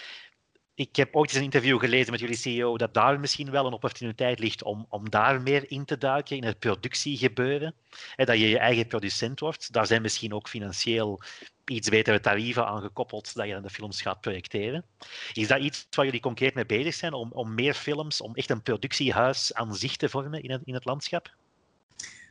[SPEAKER 1] ik heb ooit eens een interview gelezen met jullie CEO dat daar misschien wel een opportuniteit ligt om, om daar meer in te duiken, in het productiegebeuren. En dat je je eigen producent wordt. Daar zijn misschien ook financieel iets betere tarieven aan gekoppeld dat je dan de films gaat projecteren. Is dat iets waar jullie concreet mee bezig zijn, om, om meer films, om echt een productiehuis aan zich te vormen in in het landschap?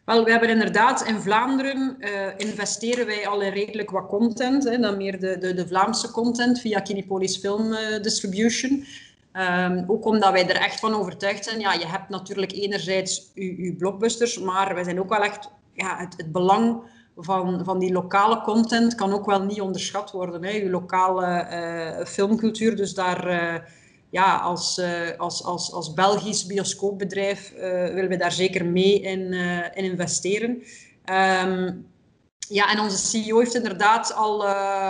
[SPEAKER 2] Wel, we hebben inderdaad in Vlaanderen uh, investeren wij al in redelijk wat content. Hè, dan meer de, de, de Vlaamse content via Kinepolis Film uh, Distribution. Um, ook omdat wij er echt van overtuigd zijn. Ja, je hebt natuurlijk enerzijds je blockbusters, maar wij zijn ook wel echt ja, het, het belang van, van die lokale content kan ook wel niet onderschat worden. Hè. Je lokale uh, filmcultuur, dus daar ja, als, uh, als, als, als Belgisch bioscoopbedrijf uh, willen we daar zeker mee in, uh, in investeren. Um, ja, en onze CEO heeft inderdaad al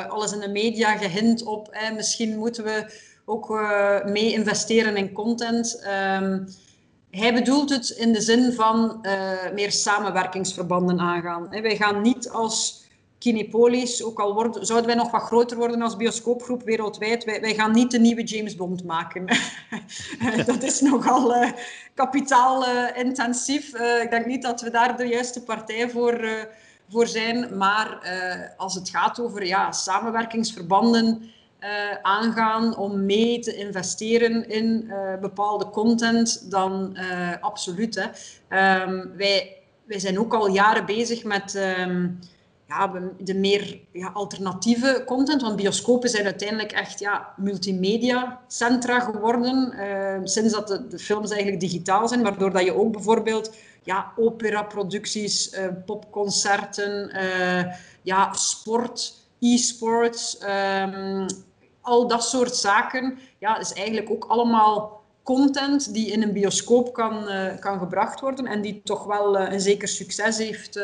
[SPEAKER 2] alles in de media gehint op. Misschien moeten we ook mee investeren in content. Um, hij bedoelt het in de zin van meer samenwerkingsverbanden aangaan. Wij gaan niet als Kinepolis, ook al worden, zouden wij nog wat groter worden als bioscoopgroep wereldwijd, wij, wij gaan niet de nieuwe James Bond maken. dat is nogal uh, kapitaalintensief. Uh, ik denk niet dat we daar de juiste partij voor, voor zijn. Maar als het gaat over ja, samenwerkingsverbanden aangaan om mee te investeren in bepaalde content, dan absoluut. Ehm, wij, wij zijn ook al jaren bezig met ehm, de meer ja, alternatieve content. Want bioscopen zijn uiteindelijk echt ja, multimedia-centra geworden. Uh, sinds dat de, films eigenlijk digitaal zijn. Waardoor dat je ook bijvoorbeeld ja, opera-producties, uh, popconcerten, uh, ja, sport, e-sports, um, al dat soort zaken. Ja, is eigenlijk ook allemaal content die in een bioscoop kan, kan gebracht worden. En die toch wel een zeker succes heeft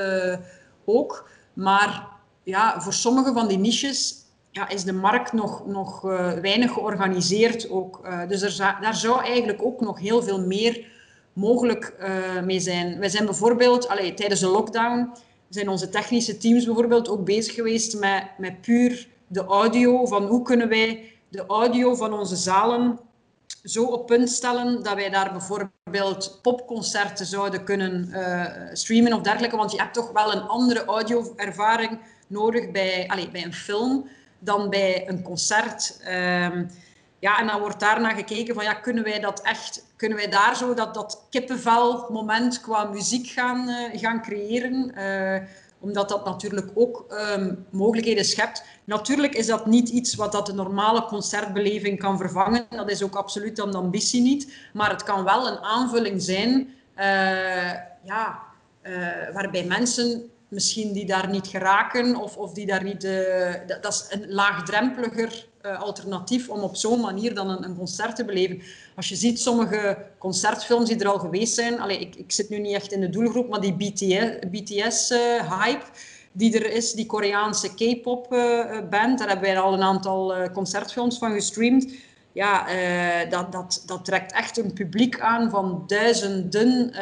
[SPEAKER 2] ook. Maar ja, voor sommige van die niches ja, is de markt nog, nog uh, weinig georganiseerd. Ook. Uh, dus er daar zou eigenlijk ook nog heel veel meer mogelijk uh, mee zijn. Wij zijn bijvoorbeeld, allee, tijdens de lockdown, zijn onze technische teams bijvoorbeeld ook bezig geweest met, met puur de audio. Van hoe kunnen wij de audio van onze zalen zo op punt stellen dat wij daar bijvoorbeeld popconcerten zouden kunnen uh, streamen of dergelijke. Want je hebt toch wel een andere audio-ervaring nodig bij, allez, bij een film dan bij een concert. Um, ja, en dan wordt daarna gekeken van ja, kunnen wij dat echt, kunnen wij daar zo dat, dat kippenvel moment qua muziek gaan, uh, gaan creëren? Uh, omdat dat natuurlijk ook um, mogelijkheden schept. Natuurlijk is dat niet iets wat dat de normale concertbeleving kan vervangen. Dat is ook absoluut dan ambitie niet. Maar het kan wel een aanvulling zijn uh, ja, uh, waarbij mensen misschien die daar niet geraken of, of die daar niet... Dat, dat, is een laagdrempeliger alternatief om op zo'n manier dan een, een, concert te beleven. Als je ziet sommige concertfilms die er al geweest zijn... Allez, ik, ik zit nu niet echt in de doelgroep, maar die BTS-hype... BTS, die er is, die Koreaanse K-pop uh, band. Daar hebben wij al een aantal concertfilms van gestreamd. Ja, dat, dat, dat trekt echt een publiek aan van duizenden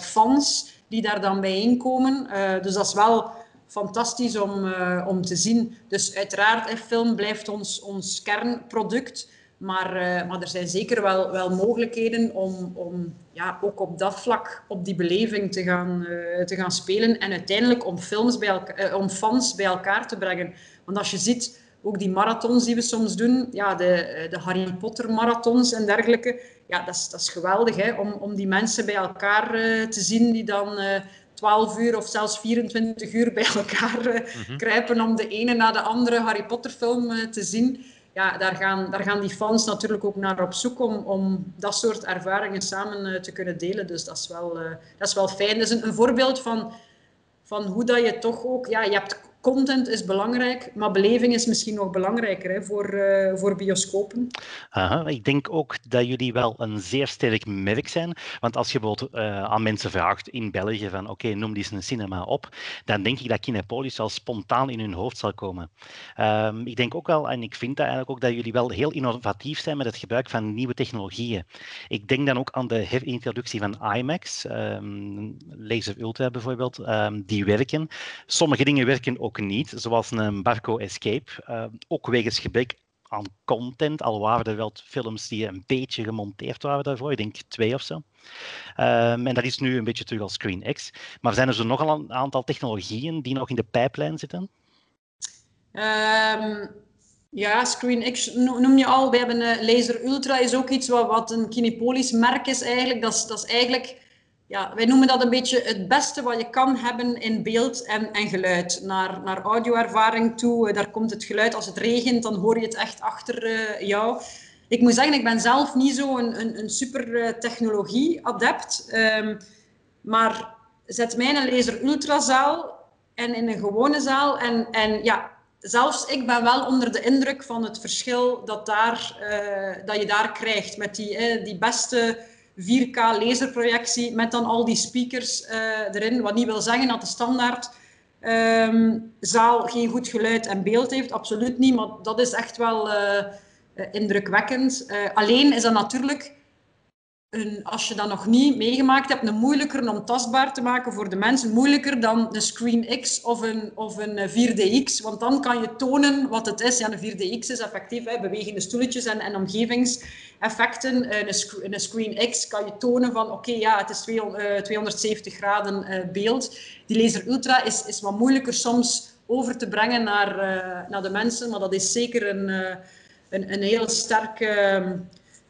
[SPEAKER 2] fans die daar dan bijeenkomen. dus dat is wel fantastisch om, om te zien. Dus uiteraard, film blijft ons, ons kernproduct. Maar, uh, maar er zijn zeker wel, wel mogelijkheden om, om ja, ook op dat vlak op die beleving te gaan, uh, te gaan spelen. En uiteindelijk om, films bij elkaar, om fans bij elkaar te brengen. Want als je ziet, ook die marathons die we soms doen, ja, de, de Harry Potter marathons en dergelijke, ja, dat is, dat is geweldig hè, om, om die mensen bij elkaar te zien die dan 12 uur of zelfs 24 uur bij elkaar mm -hmm. kruipen om de ene na de andere Harry Potter film te zien ja, daar, gaan, daar gaan die fans natuurlijk ook naar op zoek om, om dat soort ervaringen samen uh, te kunnen delen. Dus dat is wel, uh, dat is wel fijn. Dat is een, een voorbeeld van, van hoe dat je toch ook... Ja, je hebt content is belangrijk, maar beleving is misschien nog belangrijker hè, voor, uh, voor bioscopen.
[SPEAKER 1] Aha, ik denk ook dat jullie wel een zeer sterk merk zijn. Want als je bijvoorbeeld uh, aan mensen vraagt in België van oké, noem die eens een cinema op, dan denk ik dat Kinepolis al spontaan in hun hoofd zal komen. Um, ik denk ook wel, en ik vind dat eigenlijk ook dat jullie wel heel innovatief zijn met het gebruik van nieuwe technologieën. Ik denk dan ook aan de herintroductie van IMAX, um, Laser Ultra bijvoorbeeld, um, die werken. Sommige dingen werken ook niet, zoals een Barco Escape. Uh, ook wegens gebrek aan content, al waren er wel films die een beetje gemonteerd waren daarvoor, ik denk twee of zo. Um, en dat is nu een beetje terug als Screen X. Maar zijn er zo nogal een aantal technologieën die nog in de pijplijn zitten?
[SPEAKER 2] Um, ja, Screen X noem je al. We hebben uh, Laser Ultra, is ook iets wat, wat een Kinepolis merk is eigenlijk. Is, dat is eigenlijk ja, wij noemen dat een beetje het beste wat je kan hebben in beeld en, en geluid. Naar, naar audioervaring toe, eh, daar komt het geluid. Als het regent, dan hoor je het echt achter uh, jou. Ik moet zeggen, ik ben zelf niet zo een, een, een super uh, technologie-adept. Um, maar zet mij in een laser ultrazaal en in een gewone zaal. En, en ja, zelfs ik ben wel onder de indruk van het verschil dat, daar, dat je daar krijgt met die, die beste 4K laserprojectie met dan al die speakers uh, erin. Wat niet wil zeggen dat de standaard um, zaal geen goed geluid en beeld heeft. Absoluut niet, maar dat is echt wel uh, indrukwekkend. Uh, alleen is dat natuurlijk als je dat nog niet meegemaakt hebt, een moeilijker om tastbaar te maken voor de mensen. Moeilijker dan een Screen X of een, of een 4DX. Want dan kan je tonen wat het is. Ja, een 4DX is effectief hè, bewegende stoeltjes en, en omgevingseffecten. Eh, een, een Screen X kan je tonen van oké, ja, het is 270 graden uh, beeld. Die Laser Ultra is, is wat moeilijker soms over te brengen naar, naar de mensen. Maar dat is zeker een, een, een heel sterke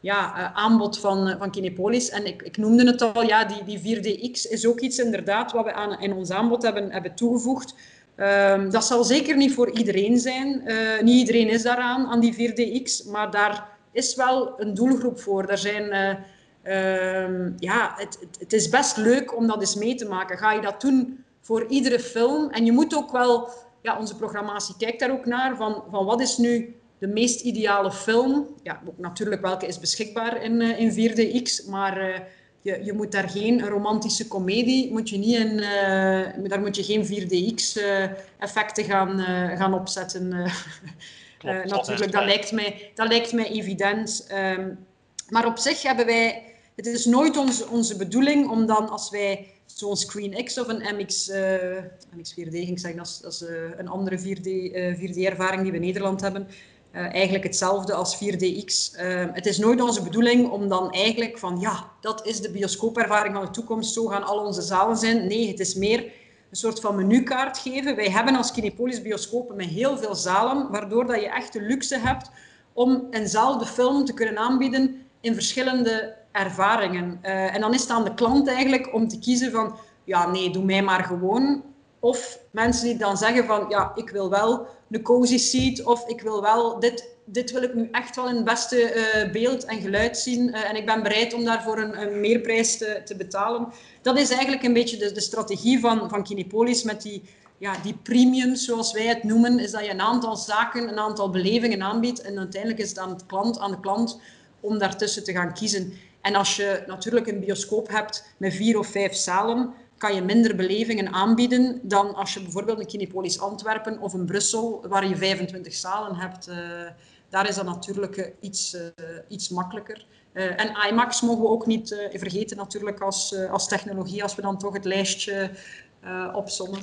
[SPEAKER 2] ja, uh, aanbod van, uh, van Kinepolis. En ik, ik, noemde het al, ja, die, die 4DX is ook iets inderdaad wat we aan, in ons aanbod hebben, hebben toegevoegd. Um, dat zal zeker niet voor iedereen zijn. Uh, niet iedereen is daaraan, aan die 4DX, maar daar is wel een doelgroep voor. Er zijn, um, ja, het, het, het, is best leuk om dat eens mee te maken. Ga je dat doen voor iedere film? En je moet ook wel, ja, onze programmatie kijkt daar ook naar, van, van wat is nu de meest ideale film. Ja, ook natuurlijk welke is beschikbaar in, uh, in 4DX, maar uh, je, je moet daar geen romantische komedie, moet je niet in, uh, daar moet je geen 4DX-effecten gaan, gaan opzetten. Klopt, natuurlijk, dat lijkt, mij, dat lijkt mij evident. Um, maar op zich hebben wij, het is nooit onze, onze bedoeling om dan als wij zo'n Screen X of een MX, MX4D, ik zeg, dat is, dat is een andere 4D, 4D-ervaring die we in Nederland hebben. Uh, eigenlijk hetzelfde als 4DX. Uh, het is nooit onze bedoeling om dan eigenlijk van ja, dat is de bioscoopervaring van de toekomst, zo gaan al onze zalen zijn. Nee, het is meer een soort van menukaart geven. Wij hebben als Kinepolis bioscopen met heel veel zalen, waardoor dat je echt de luxe hebt om eenzelfde film te kunnen aanbieden in verschillende ervaringen. Uh, en dan is het aan de klant eigenlijk om te kiezen van ja, nee, doe mij maar gewoon. Of mensen die dan zeggen van ja, ik wil wel een cozy seat of ik wil wel dit, dit wil ik nu echt wel in het beste uh, beeld en geluid zien uh, en ik ben bereid om daarvoor een, een meerprijs te, te, betalen. Dat is eigenlijk een beetje de, de strategie van, van met die, ja, die premiums, zoals wij het noemen, is dat je een aantal zaken, een aantal belevingen aanbiedt en uiteindelijk is het aan, het klant, aan de klant om daartussen te gaan kiezen. En als je natuurlijk een bioscoop hebt met vier of vijf zalen, kan je minder belevingen aanbieden dan als je bijvoorbeeld een Kinepolis Antwerpen of een Brussel, waar je 25 zalen hebt. Uh, daar is dat natuurlijk uh, iets, uh, iets makkelijker. en IMAX mogen we ook niet vergeten natuurlijk als, als technologie, als we dan toch het lijstje opzommen.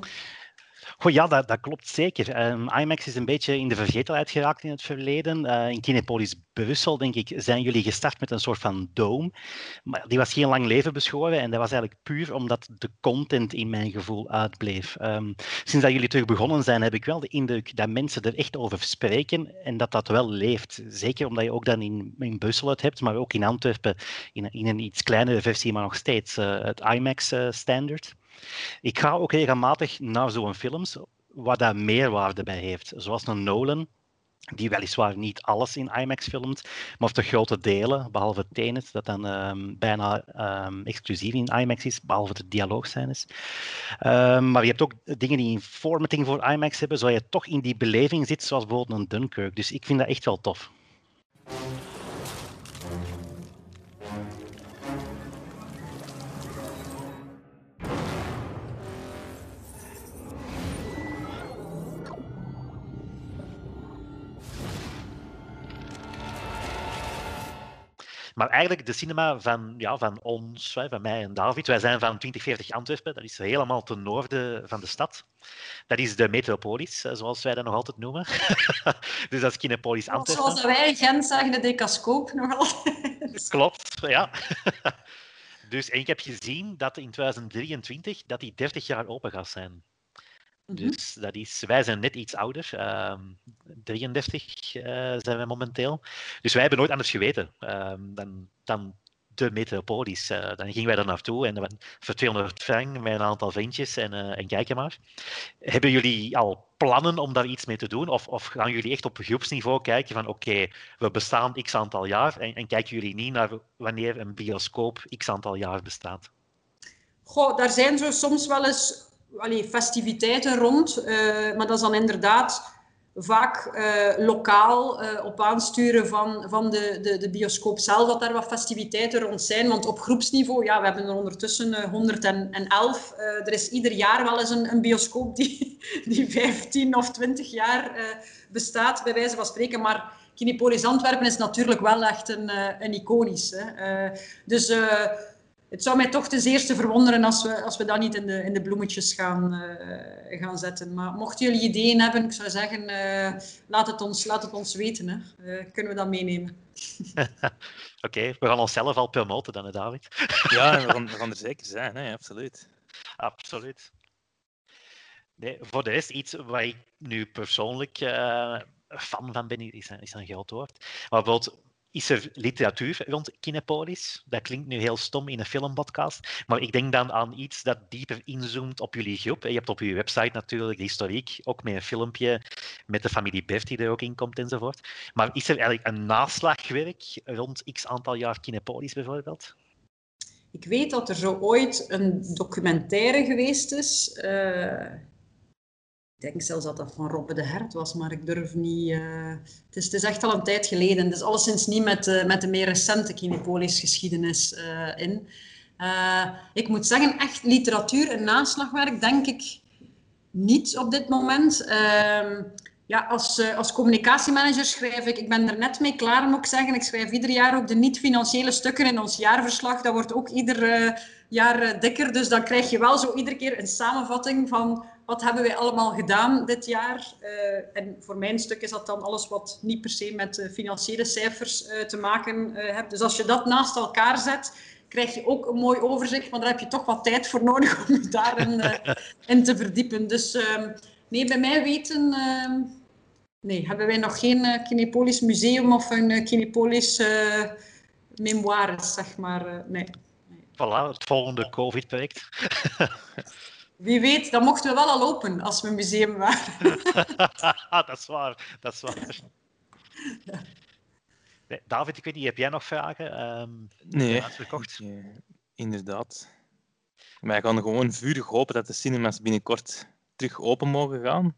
[SPEAKER 1] Oh ja, dat, dat klopt zeker. Um, IMAX is een beetje in de vergetelheid geraakt in het verleden. Uh, in Kinepolis Brussel, denk ik, zijn jullie gestart met een soort van dome. Maar die was geen lang leven beschoren en dat was eigenlijk puur omdat de content in mijn gevoel uitbleef. Um, sinds dat jullie terug begonnen zijn, heb ik wel de indruk dat mensen er echt over spreken en dat dat wel leeft. Zeker omdat je ook dan in, in Brussel het hebt, maar ook in Antwerpen in, in een iets kleinere versie, maar nog steeds uh, het IMAX-standard. Uh, ik ga ook regelmatig naar zo'n films waar daar meerwaarde bij heeft. Zoals een Nolan, die weliswaar niet alles in IMAX filmt, maar de grote delen, behalve Tenet, dat dan um, bijna um, exclusief in IMAX is, behalve de dialoogscènes. Um, maar je hebt ook dingen die in formatting voor IMAX hebben, zodat je toch in die beleving zit, zoals bijvoorbeeld een Dunkirk. Dus ik vind dat echt wel tof. Maar eigenlijk de cinema van, ja, van ons, van mij en David, wij zijn van 2040 Antwerpen, dat is helemaal ten noorden van de stad. Dat is de metropolis, zoals wij dat nog altijd noemen. dus dat is Kinepolis Antwerpen.
[SPEAKER 2] Zoals wij in Gent zeggen, de decascoop nog altijd.
[SPEAKER 1] Klopt, ja. dus en ik heb gezien dat in 2023 dat die 30 jaar open gaat zijn. Mhm. Dus dat is, wij zijn net iets ouder, uh, 33 uh, zijn wij momenteel. Dus wij hebben nooit anders geweten uh, dan, dan de metropolis. Uh, dan gingen wij daar naartoe en dan voor 200 frank met een aantal vriendjes en, uh, en kijken maar. Hebben jullie al plannen om daar iets mee te doen? Of, of gaan jullie echt op groepsniveau kijken van oké, okay, we bestaan x aantal jaar en, en kijken jullie niet naar wanneer een bioscoop x aantal jaar bestaat?
[SPEAKER 2] Goh, daar zijn zo soms wel eens allee, festiviteiten rond. Uh, maar dat is dan inderdaad vaak uh, lokaal uh, op aansturen van, van de, de, de bioscoop zelf, dat daar wat festiviteiten rond zijn. Want op groepsniveau, ja, we hebben er ondertussen 111. er is ieder jaar wel eens een, een bioscoop die, die 15 of 20 jaar bestaat, bij wijze van spreken. Maar Kinepolis Antwerpen is natuurlijk wel echt een, een iconisch. Dus het zou mij toch ten eerste verwonderen als we, als we dat niet in de, in de bloemetjes gaan, uh, gaan zetten. Maar mochten jullie ideeën hebben, ik zou zeggen, uh, laat, het ons, laat het ons weten. Hè. Uh, kunnen we dat meenemen?
[SPEAKER 1] Oké, okay, we gaan onszelf al promoten dan, David.
[SPEAKER 3] ja, we gaan, we gaan er zeker zijn, hè, absoluut.
[SPEAKER 1] Absoluut. Nee, voor de rest, iets waar ik nu persoonlijk fan van ben, is een, is een groot woord. Maar bijvoorbeeld is er literatuur rond Kinepolis? Dat klinkt nu heel stom in een filmpodcast, maar ik denk dan aan iets dat dieper inzoomt op jullie groep. Je hebt op je website natuurlijk de historiek, ook met een filmpje met de familie Bert die er ook in komt enzovoort. Maar is er eigenlijk een naslagwerk rond x aantal jaar Kinepolis bijvoorbeeld?
[SPEAKER 2] Ik weet dat er zo ooit een documentaire geweest is. Uh, ik denk zelfs dat dat van Robbe de Hert was, maar ik durf niet... Uh... Het, is, het, is, echt al een tijd geleden. Het is alleszins niet met, uh, met de meer recente Kinepolis-geschiedenis uh, in. ik moet zeggen, echt literatuur en naslagwerk denk ik niet op dit moment. Ehm, ja, als, als communicatiemanager schrijf ik... Ik ben er net mee klaar, moet ik zeggen. Ik schrijf ieder jaar ook de niet-financiële stukken in ons jaarverslag. Dat wordt ook ieder jaar dikker. Dus dan krijg je wel zo iedere keer een samenvatting van wat hebben wij allemaal gedaan dit jaar? Uh, en voor mijn stuk is dat dan alles wat niet per se met uh, financiële cijfers uh, te maken heeft. Dus als je dat naast elkaar zet, krijg je ook een mooi overzicht, maar daar heb je toch wat tijd voor nodig om je daarin in te verdiepen. Dus ehm, nee, bij mij weten... Ehm, nee, hebben wij nog geen Kinepolis museum of een Kinepolis memoires, zeg maar. nee.
[SPEAKER 1] Voilà, het volgende COVID-project.
[SPEAKER 2] Wie weet, dan mochten we wel al open als we een museum waren.
[SPEAKER 1] dat is waar, dat is waar. Nee, David, ik weet niet, heb jij nog vragen? Um,
[SPEAKER 3] nee, uitverkocht? inderdaad. Maar ik kan gewoon vurig hopen dat de cinemas binnenkort terug open mogen gaan.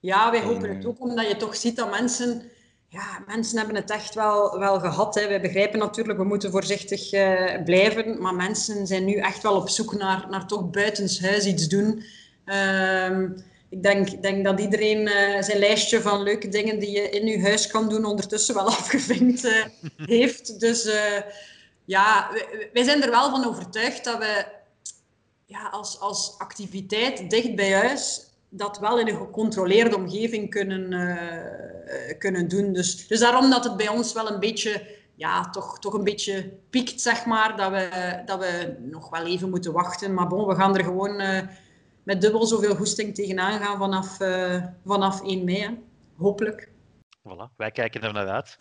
[SPEAKER 2] Ja, wij hopen het ook, omdat je toch ziet dat mensen ja, mensen hebben het echt wel, wel gehad. Hè. Wij begrijpen natuurlijk, we moeten voorzichtig uh, blijven. Maar mensen zijn nu echt wel op zoek naar, naar toch buitenshuis iets doen. Uh, ik denk, denk dat iedereen uh, zijn lijstje van leuke dingen die je in je huis kan doen ondertussen wel afgevinkt uh, heeft. Dus ja, wij zijn er wel van overtuigd dat we ja, als, als activiteit dicht bij huis dat wel in een gecontroleerde omgeving kunnen, uh, kunnen doen. Dus, dus daarom dat het bij ons wel een beetje, ja, toch, toch een beetje piekt, zeg maar, dat we, dat we nog wel even moeten wachten. Maar bon, we gaan er gewoon uh, met dubbel zoveel goesting tegenaan gaan vanaf, uh, vanaf 1 mei. Hopelijk.
[SPEAKER 1] Voilà, wij kijken er naar uit.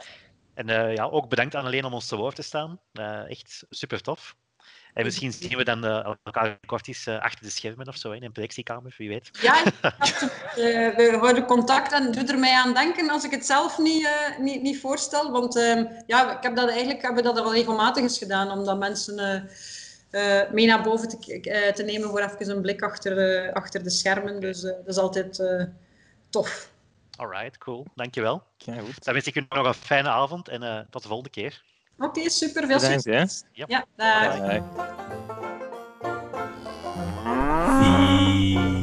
[SPEAKER 1] En ja, ook bedankt aan alleen om ons te woord te staan. echt super tof. En misschien zien we dan uh, elkaar kort eens uh, achter de schermen of zo, in een projectiekamer, wie weet.
[SPEAKER 2] Ja, uh, we houden contact en doe er mij aan denken als ik het zelf niet, niet, niet voorstel. Want ehm, ja, ik heb dat eigenlijk hebben we dat al regelmatig eens gedaan, omdat mensen mee naar boven te, te, nemen voor even een blik achter, achter de schermen. Dus dat is altijd tof.
[SPEAKER 1] Alright, cool. Dankjewel. Ja, goed. Dan wens ik u nog een fijne avond en tot de volgende keer.
[SPEAKER 2] Oké, okay, super. Veel succes. Ja, dag. Bye. Bye.